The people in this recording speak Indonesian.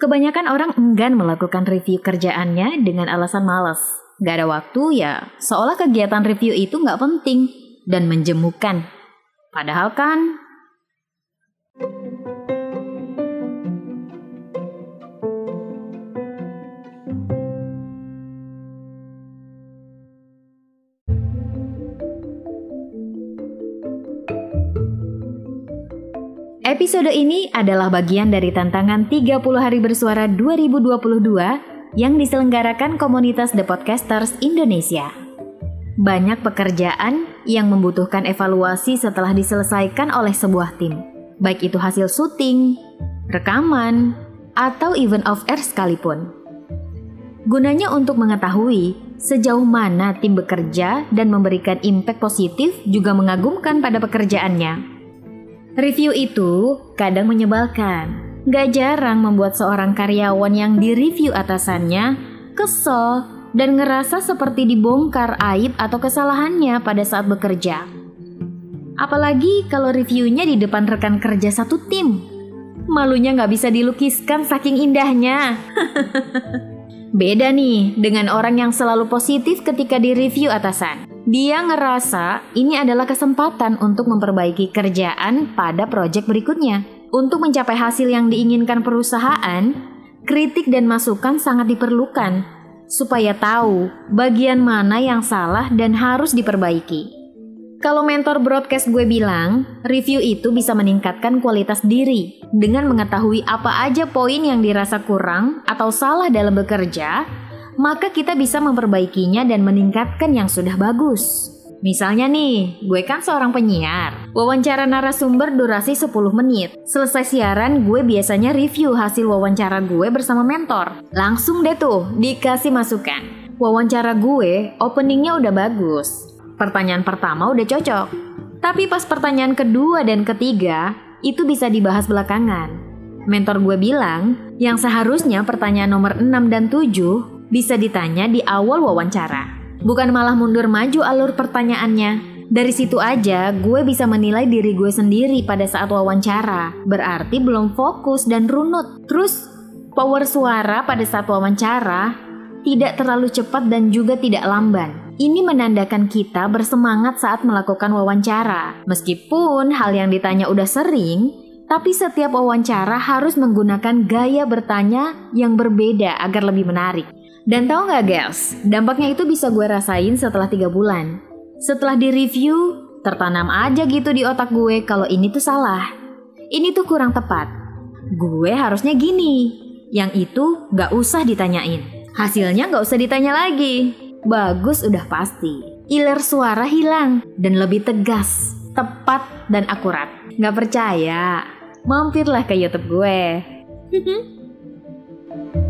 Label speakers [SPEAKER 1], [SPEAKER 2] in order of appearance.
[SPEAKER 1] Kebanyakan orang enggan melakukan review kerjaannya dengan alasan malas. Gak ada waktu ya, seolah kegiatan review itu gak penting dan menjemukan. Padahal kan Episode ini adalah bagian dari tantangan 30 hari bersuara 2022 yang diselenggarakan komunitas The Podcasters Indonesia. Banyak pekerjaan yang membutuhkan evaluasi setelah diselesaikan oleh sebuah tim, baik itu hasil syuting, rekaman, atau event off air sekalipun. Gunanya untuk mengetahui sejauh mana tim bekerja dan memberikan impact positif juga mengagumkan pada pekerjaannya. Review itu kadang menyebalkan. Gak jarang membuat seorang karyawan yang direview atasannya kesel dan ngerasa seperti dibongkar aib atau kesalahannya pada saat bekerja. Apalagi kalau reviewnya di depan rekan kerja satu tim. Malunya nggak bisa dilukiskan saking indahnya. Beda nih dengan orang yang selalu positif ketika direview atasan. Dia ngerasa ini adalah kesempatan untuk memperbaiki kerjaan pada proyek berikutnya. Untuk mencapai hasil yang diinginkan perusahaan, kritik dan masukan sangat diperlukan supaya tahu bagian mana yang salah dan harus diperbaiki. Kalau mentor broadcast gue bilang, review itu bisa meningkatkan kualitas diri dengan mengetahui apa aja poin yang dirasa kurang atau salah dalam bekerja maka kita bisa memperbaikinya dan meningkatkan yang sudah bagus. Misalnya nih, gue kan seorang penyiar. Wawancara narasumber durasi 10 menit. Selesai siaran, gue biasanya review hasil wawancara gue bersama mentor. Langsung deh tuh, dikasih masukan. Wawancara gue, openingnya udah bagus. Pertanyaan pertama udah cocok. Tapi pas pertanyaan kedua dan ketiga, itu bisa dibahas belakangan. Mentor gue bilang, yang seharusnya pertanyaan nomor 6 dan 7 bisa ditanya di awal wawancara. Bukan malah mundur maju alur pertanyaannya. Dari situ aja gue bisa menilai diri gue sendiri pada saat wawancara. Berarti belum fokus dan runut. Terus power suara pada saat wawancara tidak terlalu cepat dan juga tidak lamban. Ini menandakan kita bersemangat saat melakukan wawancara. Meskipun hal yang ditanya udah sering, tapi setiap wawancara harus menggunakan gaya bertanya yang berbeda agar lebih menarik. Dan tahu nggak guys, dampaknya itu bisa gue rasain setelah tiga bulan. Setelah di review, tertanam aja gitu di otak gue kalau ini tuh salah. Ini tuh kurang tepat. Gue harusnya gini. Yang itu gak usah ditanyain. Hasilnya gak usah ditanya lagi. Bagus udah pasti. Iler suara hilang dan lebih tegas, tepat, dan akurat. Gak percaya? Mampirlah ke YouTube gue.